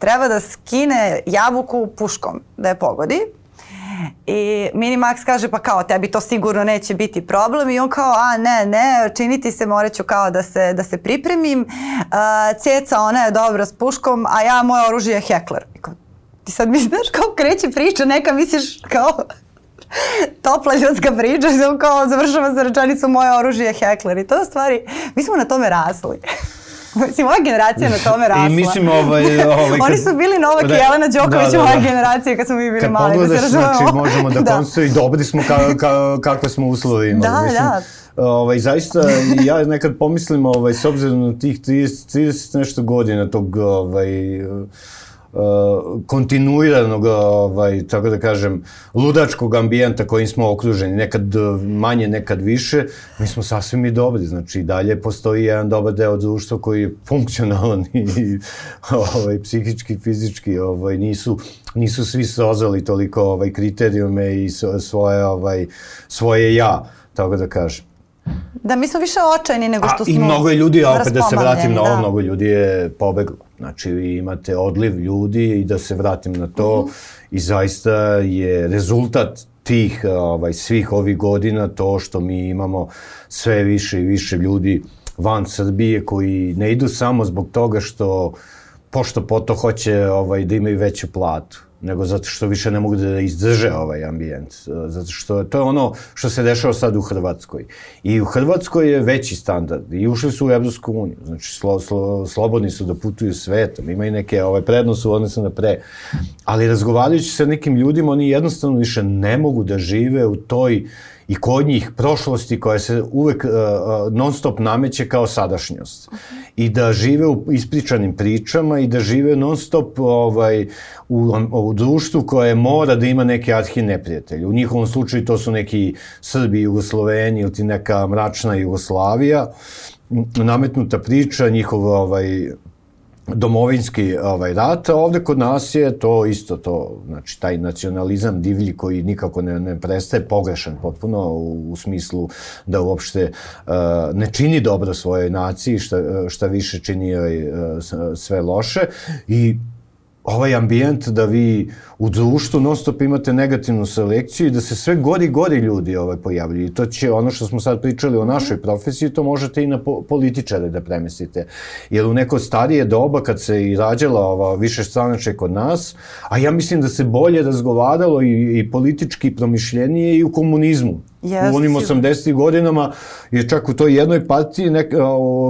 Speaker 2: treba da skine jabuku puškom da je pogodi. I Minimax kaže pa kao tebi to sigurno neće biti problem i on kao a ne ne činiti se morat ću kao da se, da se pripremim. A, ceca ona je dobra s puškom a ja moje oružje je hekler. I kao, ti sad misliš, znaš, kao kreće priča, neka misliš kao topla ljudska priča, sam kao završava sa rečenicom moje oružje je hekler i to stvari, mi smo na tome rasli. <laughs> Mislim, ova generacija na tome rasla.
Speaker 3: I mislim, ovaj... ovaj
Speaker 2: Oni su bili Novak da, i Jelena Đoković da, da, da. ova generacija kad smo mi bili
Speaker 3: kad
Speaker 2: mali.
Speaker 3: Kad pogledaš, da znači, <laughs> možemo da, da. i dobri smo ka, ka, kakve smo uslovi imali.
Speaker 2: Da,
Speaker 3: mislim,
Speaker 2: da.
Speaker 3: Ovaj, zaista, ja nekad pomislim, ovaj, s obzirom na tih 30, 30 nešto godina tog, ovaj, kontinuiranog, ovaj, tako da kažem, ludačkog ambijenta kojim smo okruženi, nekad manje, nekad više, mi smo sasvim i dobri, znači i dalje postoji jedan dobar deo društva koji je funkcionalan i ovaj, psihički, fizički, ovaj, nisu, nisu svi srozali toliko ovaj, kriterijume i svoje, ovaj, svoje ja, tako da kažem.
Speaker 2: Da, mi smo više očajni nego što smo
Speaker 3: I mnogo je ljudi, opet da se vratim na ovo, da. mnogo ljudi je pobeglo. Znači, vi imate odliv ljudi i da se vratim na to, mm -hmm. i zaista je rezultat tih ovaj, svih ovih godina to što mi imamo sve više i više ljudi van Srbije koji ne idu samo zbog toga što pošto poto hoće ovaj, da imaju veću platu nego zato što više ne mogu da izdrže ovaj ambijent. Zato što to je ono što se dešava sad u Hrvatskoj. I u Hrvatskoj je veći standard. I ušli su u Evropsku uniju. Znači, slo, slo, slobodni su da putuju svetom. Imaju neke ovaj, prednose u odnosu na pre. Ali razgovarajući sa nekim ljudima, oni jednostavno više ne mogu da žive u toj i kod njih prošlosti koja se uvek uh, non stop nameće kao sadašnjost. Okay. I da žive u ispričanim pričama i da žive non stop ovaj, u, u društvu koje mora da ima neke arhi neprijatelje. U njihovom slučaju to su neki Srbi, Jugosloveni ili ti neka mračna Jugoslavija nametnuta priča, njihov ovaj, domovinski ovaj, rat, a ovde kod nas je to isto to, znači taj nacionalizam divlji koji nikako ne, ne prestaje pogrešan potpuno u, u smislu da uopšte uh, ne čini dobro svojoj naciji, šta, šta više čini joj uh, sve loše i ovaj ambijent da vi u društvu non stop imate negativnu selekciju i da se sve gori gori ljudi ovaj pojavljuju. I to će ono što smo sad pričali o našoj profesiji, to možete i na po političare da premestite. Jer u neko starije doba kad se i rađala ova više stranače kod nas, a ja mislim da se bolje razgovaralo i, i politički promišljenije i u komunizmu. Yes, u onim 80. godinama je čak u toj jednoj partiji, nek,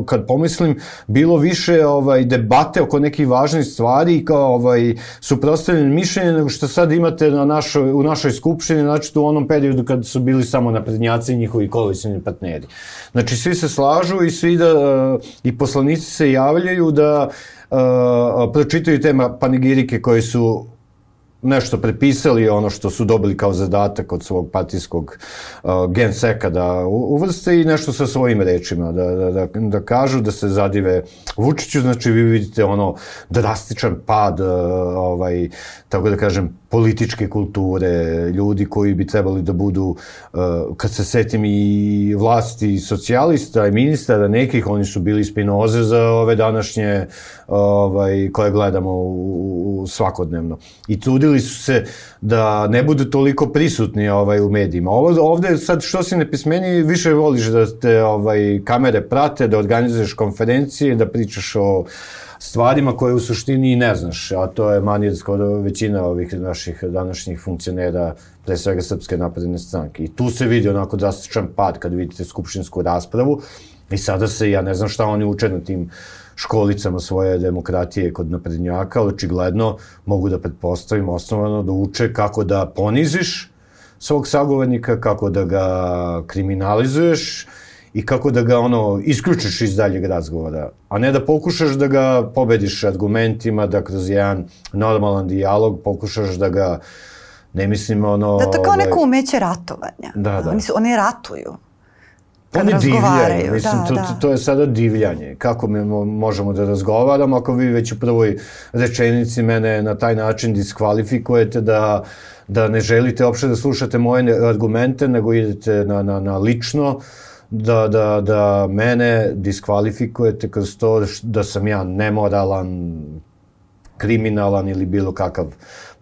Speaker 3: kad pomislim, bilo više ovaj, debate oko nekih važnih stvari i kao ovaj, suprostavljene mišljenje nego što sad imate na našoj, u našoj skupštini, znači u onom periodu kad su bili samo naprednjaci i njihovi koalicijni partneri. Znači svi se slažu i svi da, i poslanici se javljaju da uh, pročitaju te panegirike koje su nešto prepisali ono što su dobili kao zadatak od svog partijskog uh, genseka da uvrste i nešto sa svojim rečima da, da, da, da kažu da se zadive Vučiću, znači vi vidite ono drastičan pad uh, ovaj, tako da kažem političke kulture, ljudi koji bi trebali da budu, uh, kad se setim i vlasti socijalista i ministara nekih, oni su bili spinoze za ove današnje ovaj, koje gledamo svakodnevno. I trudili su se da ne budu toliko prisutni ovaj, u medijima. Ovo, ovde sad što si nepismeni, više voliš da te ovaj, kamere prate, da organizuješ konferencije, da pričaš o stvarima koje u suštini i ne znaš, a to je manir skoro većina ovih naših današnjih funkcionera, pre svega Srpske napredne stranke. I tu se vidi onako drastičan pad kad vidite skupštinsku raspravu i sada se, ja ne znam šta oni uče na tim školicama svoje demokratije kod naprednjaka, ali očigledno mogu da pretpostavim osnovano da uče kako da poniziš svog sagovornika, kako da ga kriminalizuješ, i kako da ga ono isključiš iz daljeg razgovora, a ne da pokušaš da ga pobediš argumentima, da kroz jedan normalan dijalog pokušaš da ga ne mislim ono...
Speaker 2: Da to kao neko ovaj, umeće ratovanja.
Speaker 3: Da, da.
Speaker 2: Oni, su, oni ratuju.
Speaker 3: Kad oni divljaju, mislim, da, to, da. to je sada divljanje. Kako mi možemo da razgovaramo ako vi već u prvoj rečenici mene na taj način diskvalifikujete da, da ne želite uopšte da slušate moje argumente, nego idete na, na, na lično, uh, da, da, da mene diskvalifikujete kroz to da sam ja nemoralan, kriminalan ili bilo kakav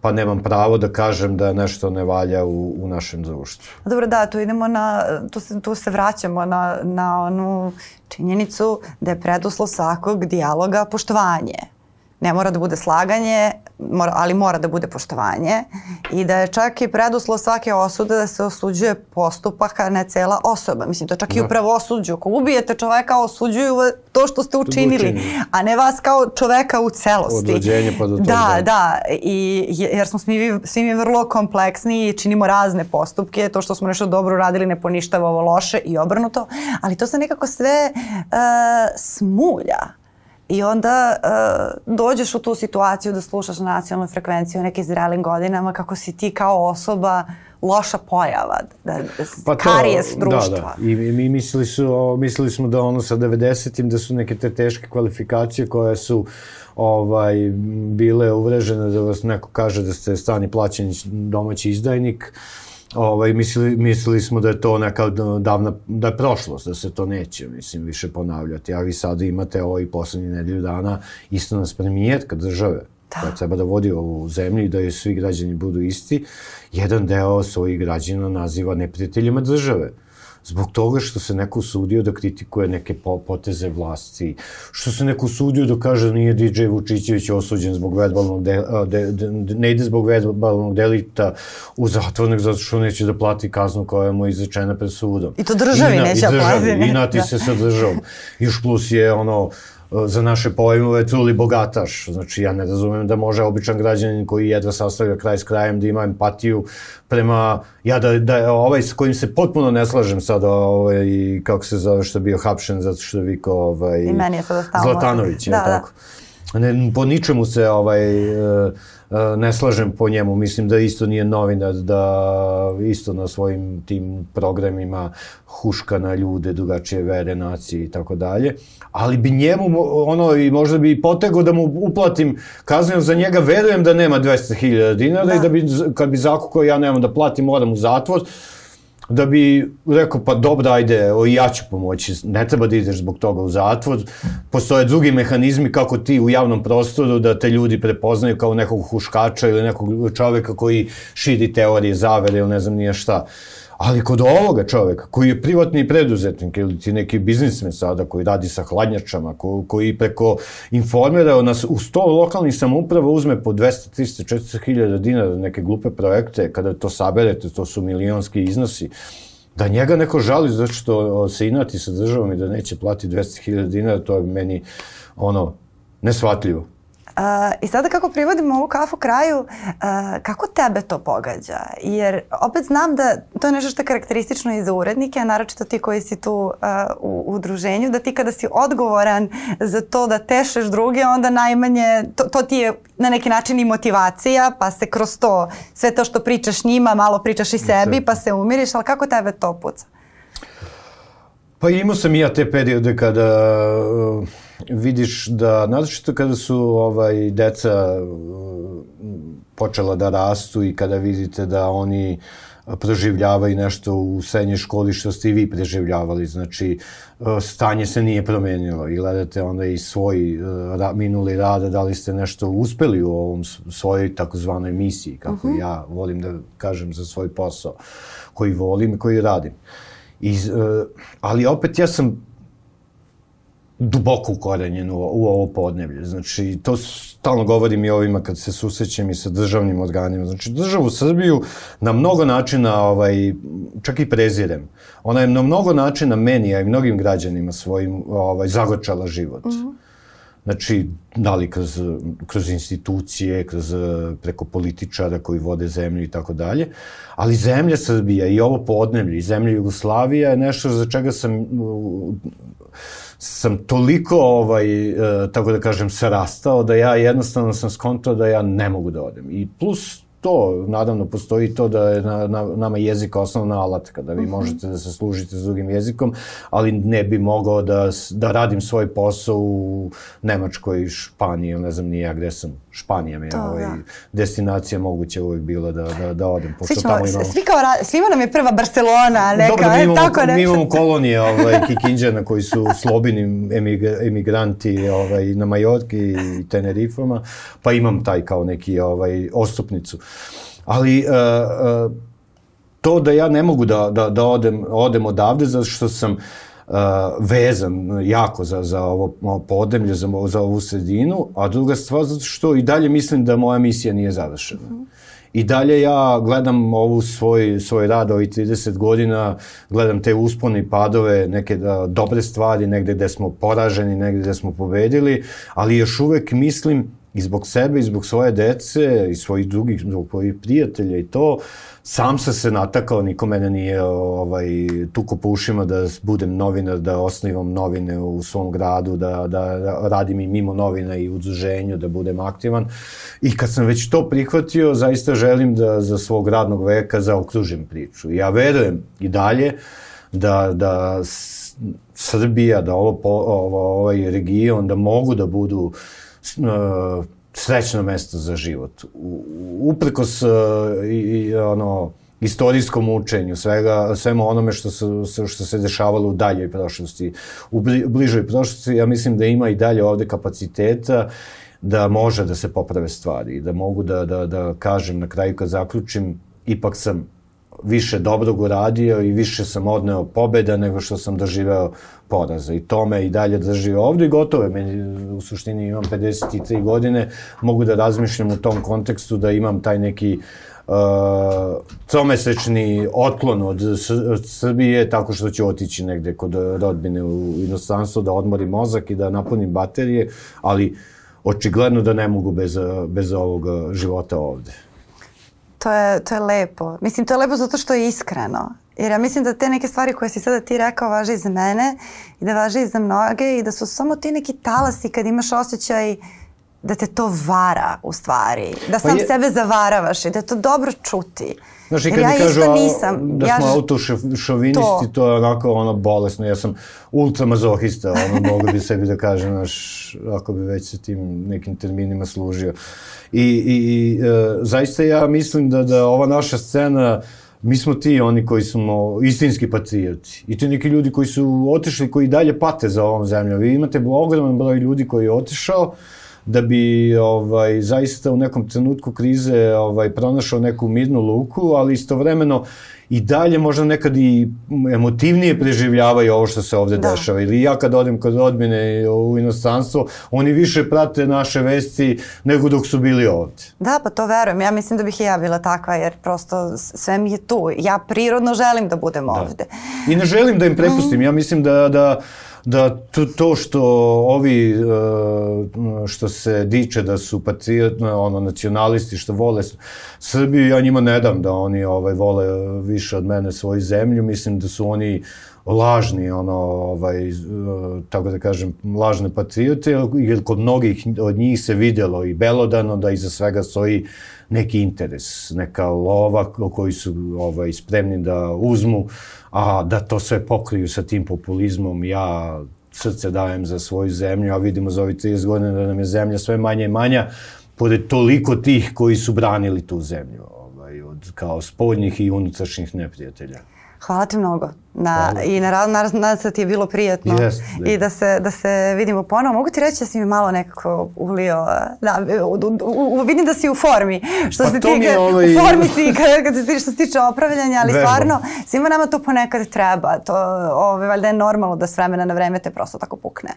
Speaker 3: pa nemam pravo da kažem da nešto ne valja u, u našem društvu.
Speaker 2: Dobro, da, tu idemo na, tu se, tu se vraćamo na, na onu činjenicu da je preduslov svakog dijaloga poštovanje. Ne mora da bude slaganje, mora, ali mora da bude poštovanje i da je čak i preduslov svake osude da se osuđuje postupak, a ne cela osoba. Mislim, to čak da. i u da. pravosuđu. Ako ubijete čoveka, osuđuju to što ste učinili, učinili. a ne vas kao čoveka u celosti.
Speaker 3: Odvođenje pa do toga.
Speaker 2: Da, da, i, jer smo svi, svi mi vrlo kompleksni i činimo razne postupke. To što smo nešto dobro radili ne poništava ovo loše i obrnuto, ali to se nekako sve uh, smulja. I onda uh, dođeš u tu situaciju da slušaš nacionalnu frekvenciju neke zrelim godinama kako si ti kao osoba loša pojava, da, da pa to, karijes društva. Da,
Speaker 3: da. I mi mislili, su, mislili smo da ono sa 90-im da su neke te teške kvalifikacije koje su ovaj, bile uvrežene da vas neko kaže da ste stani plaćeni domaći izdajnik. Uh, ovaj, mislili, mislili smo da je to neka davna, da je prošlost, da se to neće, mislim, više ponavljati. A vi sada imate ovaj poslednji nedelju dana isto nas premijerka države, da. koja treba da vodi ovu zemlju i da svi građani budu isti, jedan deo svojih građana naziva neprijateljima države zbog toga što se neko usudio da kritikuje neke poteze vlasti, što se neko usudio da kaže da nije DJ Vučićević osuđen zbog verbalnog de, de, de, ne ide zbog verbalnog delita u zatvornik zato što neće da plati kaznu koja mu je izrečena pred sudom.
Speaker 2: I to državi I na, neće da plati.
Speaker 3: I nati da. se sa državom. Još plus je ono, za naše pojmove truli bogataš. Znači, ja ne razumem da može običan građanin koji jedva sastavlja kraj s krajem da ima empatiju prema, ja da, da ovaj s kojim se potpuno ne slažem sada, ovaj, kako se zove što je bio hapšen zato što je vikao ovaj,
Speaker 2: I meni je sada
Speaker 3: Zlatanović, da, je da. Ne, po ničemu se ovaj, uh, ne slažem po njemu, mislim da isto nije novinar, da isto na svojim tim programima huška na ljude, drugačije vere, nacije i tako dalje. Ali bi njemu, ono, i možda bi potego da mu uplatim kaznu, za njega verujem da nema 200.000 dinara da. i da bi, kad bi zakukao ja nemam da platim, moram u zatvor, da bi rekao, pa dobro, ajde, o, ja ću pomoći, ne treba da ideš zbog toga u zatvor. Postoje drugi mehanizmi kako ti u javnom prostoru da te ljudi prepoznaju kao nekog huškača ili nekog čoveka koji širi teorije zavere ili ne znam nije šta. Uh, Ali kod ovoga čoveka, koji je privatni preduzetnik ili ti neki biznismen sada, koji radi sa hladnjačama, ko, koji preko informera nas u 100 lokalnih samouprava uzme po 200, 300, 400 hiljada dinara neke glupe projekte, kada to saberete, to su milionski iznosi, da njega neko žali zato što se inati sa državom i da neće platiti 200.000 dinara, to je meni ono, nesvatljivo.
Speaker 2: Uh, I sada kako privodimo ovu kafu kraju, uh, kako tebe to pogađa? Jer opet znam da to je nešto što je karakteristično i za urednike, a naročito ti koji si tu uh, u, udruženju, da ti kada si odgovoran za to da tešeš druge, onda najmanje, to, to ti je na neki način i motivacija, pa se kroz to, sve to što pričaš njima, malo pričaš i sebi, pa se umiriš, ali kako tebe to puca?
Speaker 3: Pa imao sam i ja te periode kada uh, vidiš da, naročito kada su ovaj, deca uh, počela da rastu i kada vidite da oni proživljavaju nešto u srednjoj školi što ste i vi preživljavali, znači uh, stanje se nije promenilo i gledate onda i svoj uh, minuli rada, da li ste nešto uspeli u ovom svojoj takozvanoj misiji, kako uh mhm. -huh. ja volim da kažem za svoj posao, koji volim i koji radim. I, ali opet ja sam duboko ukorenjen u, u ovo podneblje. Znači, to stalno govorim i ovima kad se susrećem i sa državnim organima. Znači, državu Srbiju na mnogo načina, ovaj, čak i prezirem. Ona je na mnogo načina meni, a i mnogim građanima svojim ovaj, zagočala život. Mm -hmm. Znači, da li kroz, kroz institucije, kroz preko političara koji vode zemlju i tako dalje. Ali zemlja Srbija i ovo podneblje i zemlja Jugoslavija je nešto za čega sam sam toliko, ovaj, e, tako da kažem, se rastao da ja jednostavno sam skontao da ja ne mogu da odem. I plus to, nadavno postoji to da je na, na, nama jezik osnovna alatka, da vi mhm. možete da se služite s drugim jezikom, ali ne bi mogao da, da radim svoj posao u Nemačkoj, Španiji, ne znam nije ja gde sam, Španija mi je ovaj, da. destinacija moguće uvijek bila da, da, da odem.
Speaker 2: Pošto svi, ćemo, tamo imamo... svi kao, svima nam je prva Barcelona, neka, Dobro, mi
Speaker 3: imamo,
Speaker 2: tako
Speaker 3: nešto. Mi imamo kolonije <laughs> ovaj, Kikinđana koji su slobini emigranti ovaj, na Majorki i Tenerifama, pa imam taj kao neki ovaj, ostupnicu. Ali uh, uh, to da ja ne mogu da, da, da odem, odem odavde, zato što sam vezan jako za, za ovo podemlje, za, za ovu sredinu, a druga stvar zato što i dalje mislim da moja misija nije završena. Mm. I dalje ja gledam ovu svoj, svoj rad ovih 30 godina, gledam te uspone i padove, neke da, dobre stvari, negde gde smo poraženi, negde gde smo pobedili, ali još uvek mislim i zbog sebe i zbog svoje dece i svojih drugih zbog svojih prijatelja i to sam sam se natakao niko mene nije ovaj tuko po ušima da budem novinar da osnivam novine u svom gradu da, da radim i mimo novina i udruženju da budem aktivan. I kad sam već to prihvatio zaista želim da za svog radnog veka zaokružim priču. Ja verujem i dalje da da Srbija da ovo, ovo ovaj region da mogu da budu uh, srećno mesto za život. Uprkos uh, i, i ono, istorijskom učenju, svega, svema onome što se, što se dešavalo u daljoj prošlosti, u bližoj prošlosti, ja mislim da ima i dalje ovde kapaciteta da može da se poprave stvari, da mogu da, da, da kažem na kraju kad zaključim, ipak sam više dobrog uradio i više sam odneo pobeda nego što sam doživeo poraza. I to me i dalje drži ovde i gotovo je. Meni u suštini imam 53 godine, mogu da razmišljam u tom kontekstu da imam taj neki uh, tromesečni otklon od, od Srbije tako što ću otići negde kod rodbine u inostranstvo da odmorim mozak i da napunim baterije, ali očigledno da ne mogu bez, bez ovog života ovde.
Speaker 2: To je, to je lepo. Mislim, to je lepo zato što je iskreno. Jer ja mislim da te neke stvari koje si sada ti rekao važe i za mene i da važe i za mnoge i da su samo ti neki talasi kad imaš osjećaj da te to vara u stvari. Da pa sam pa je... sebe zavaravaš i da je to dobro čuti.
Speaker 3: Znaš, i kad ja mi kažu nisam, da smo ja... autošovinisti, to. to je onako ono bolesno. Ja sam ultramazohista, ono <laughs> mogu bi sebi da kažem, znaš, ako bi već se tim nekim terminima služio. I, i, i e, zaista ja mislim da, da ova naša scena mi smo ti oni koji smo istinski patrioti. I ti neki ljudi koji su otišli, koji dalje pate za ovom zemljom. Vi imate ogroman broj ljudi koji je otišao, da bi ovaj zaista u nekom trenutku krize ovaj pronašao neku mirnu luku, ali istovremeno i dalje možda nekad i emotivnije preživljavaju ovo što se ovde da. dešava. Ili ja kad odem kod rodbine u inostranstvo, oni više prate naše vesti nego dok su bili ovde.
Speaker 2: Da, pa to verujem. Ja mislim da bih i ja bila takva, jer prosto sve mi je tu. Ja prirodno želim da budem da. ovde.
Speaker 3: I ne želim da im prepustim. Mm. Ja mislim da, da da to, to što ovi e, što se diče da su patriotno ono nacionalisti što vole Srbiju ja njima ne dam da oni ovaj vole više od mene svoju zemlju. Mislim da su oni lažni ono ovaj e, tako da kažem lažne patriote jer kod mnogih od njih se videlo i belodano da iza svega stoji neki interes, neka lova koji su ovaj, spremni da uzmu, a da to sve pokriju sa tim populizmom, ja srce dajem za svoju zemlju, a vidimo za ovih 30 godina da nam je zemlja sve manje i manja, pored toliko tih koji su branili tu zemlju, ovaj, od kao spoljnih i unutrašnjih neprijatelja.
Speaker 2: Hvala ti mnogo. Na, I naravno, naravno, nadam se da ti je bilo prijatno yes, i da se, da se vidimo ponovo. Mogu ti reći da si mi malo nekako ulio, da, u, u, u, vidim da si u formi, što pa se tiče, ovaj... u formi si <laughs> kad, kad se što se tiče opravljanja, ali Vežbom. stvarno, svima nama to ponekad treba, to ove, valjda je normalno da s vremena na vreme te prosto tako pukne.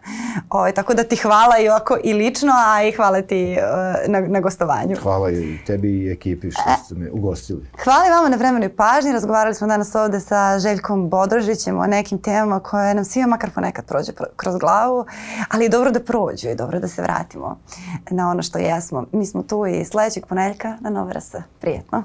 Speaker 2: Ove, tako da ti hvala i ovako i lično, a i hvala ti uh, na, na gostovanju.
Speaker 3: Hvala i tebi i ekipi što ste me ugostili.
Speaker 2: Hvala i vama na vremenoj pažnji, razgovarali smo danas ovde sa Željkom Bodom, održit ćemo o nekim temama koje nam svima makar ponekad prođe kroz glavu, ali je dobro da prođu i dobro da se vratimo na ono što jesmo. Mi smo tu i sledećeg poneljka na Nova RS. Prijetno.